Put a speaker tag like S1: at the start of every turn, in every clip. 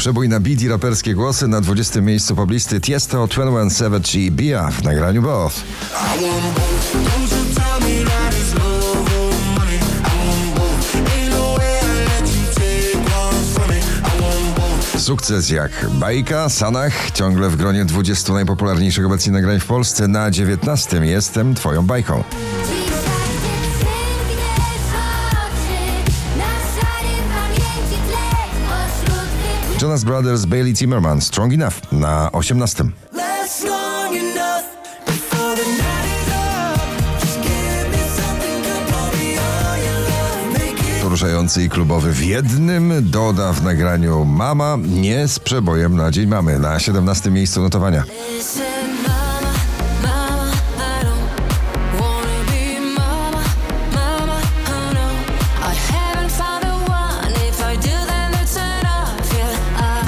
S1: Przebój na beat i raperskie głosy na 20 miejscu poblisty Tiesto, 21 Savage i Bia w nagraniu Both. Sukces jak bajka, Sanach, ciągle w gronie 20 najpopularniejszych obecnie nagrań w Polsce. Na 19 jestem twoją bajką. Jonas Brothers, Bailey Zimmerman, Strong Enough na 18.
S2: Last long enough before the night is up. Just give me something good, pour me all your love. Make it
S1: Poruszający i klubowy w jednym doda w nagraniu Mama nie z przebojem na Dzień Mamy na 17 miejscu notowania.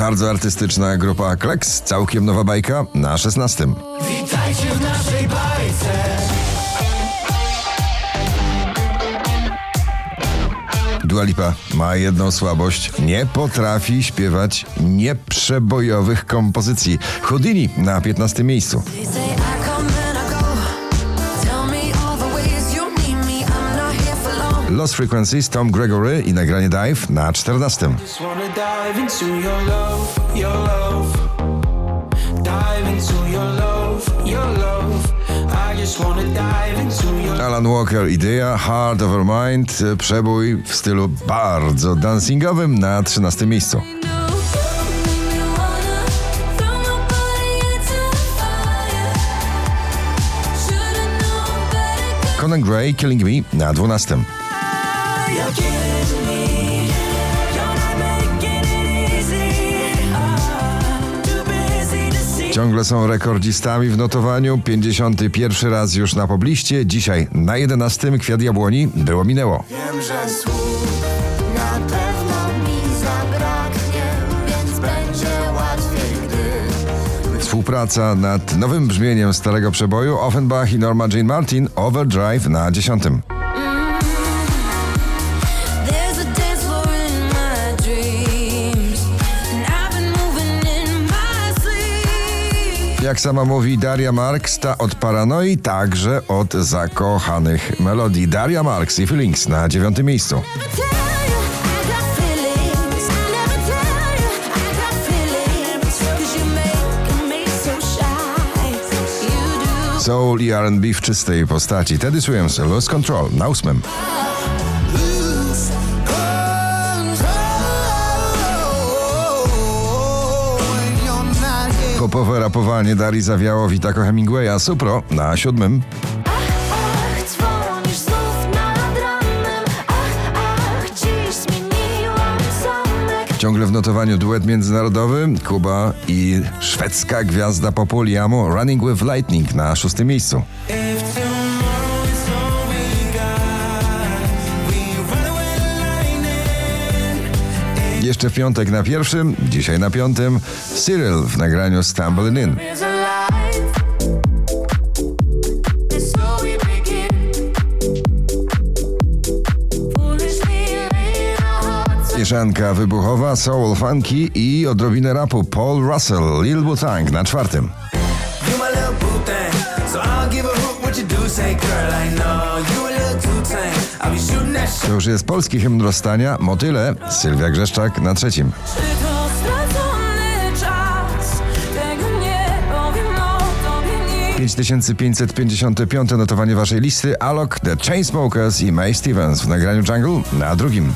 S1: Bardzo artystyczna grupa Kleks, całkiem nowa bajka na 16.
S2: Witajcie w naszej bajce.
S1: Dua Lipa ma jedną słabość. Nie potrafi śpiewać nieprzebojowych kompozycji. Houdini na 15 miejscu. Lost Frequencies, Tom Gregory i nagranie Dive na 14.
S2: Just wanna dive into your love, your love. Dive into your love, your love. I just wanna dive into your
S1: Alan Walker, idea Heart Over Mind, przebój w stylu bardzo dancingowym na 13 miejscu. Conan Gray, Killing Me na 12. Ciągle są rekordzistami w notowaniu. 51 raz już na pobliście. Dzisiaj na 11 Kwiat Jabłoni było minęło.
S2: Wiem, że słów na pewno mi zabraknie,
S3: Więc będzie łatwiej, gdy
S1: Współpraca nad nowym brzmieniem starego przeboju Offenbach i Norma Jean Martin Overdrive na 10. Jak sama mówi Daria Marks, ta od paranoi, także od zakochanych melodii. Daria Marks i Feelings na 9 miejscu. Soul i R&B w czystej postaci. Teddy Swims, Lose Control na 8. Popowe rapowanie Darii zawiało Witako Hemingwaya, Supro na 7.
S3: Ach, dzwonisz znów nad ranem. Ach, ach, dziś zmieniłam zamek.
S1: Ciągle w notowaniu duet międzynarodowy Kuba i szwedzka gwiazda popu Liamo Running with Lightning na 6 miejscu. Jeszcze w piątek na pierwszym, dzisiaj na piątym Cyril w nagraniu Stumbling In. Mieszanka wybuchowa, soul, funky i odrobinę rapu Paul Russell, Lil Wu-Tang na czwartym.
S2: My little so I'll give a hoot what you do. Say, girl, I know
S1: To już jest polski hymn rozstania, Motyle, Sylwia Grzeszczak na trzecim.
S3: Czas? Tego nie powiem o tobie nic.
S1: 5555 notowanie waszej listy, Alok, The Chainsmokers i May Stevens w nagraniu Jungle na drugim.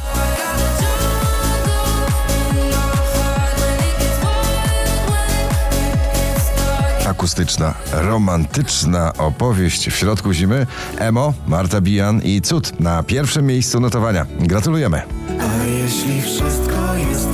S1: Akustyczna, romantyczna opowieść w środku zimy. Emo, Marta Bijan i Cud na pierwszym miejscu notowania. Gratulujemy.
S2: A jeśli wszystko jest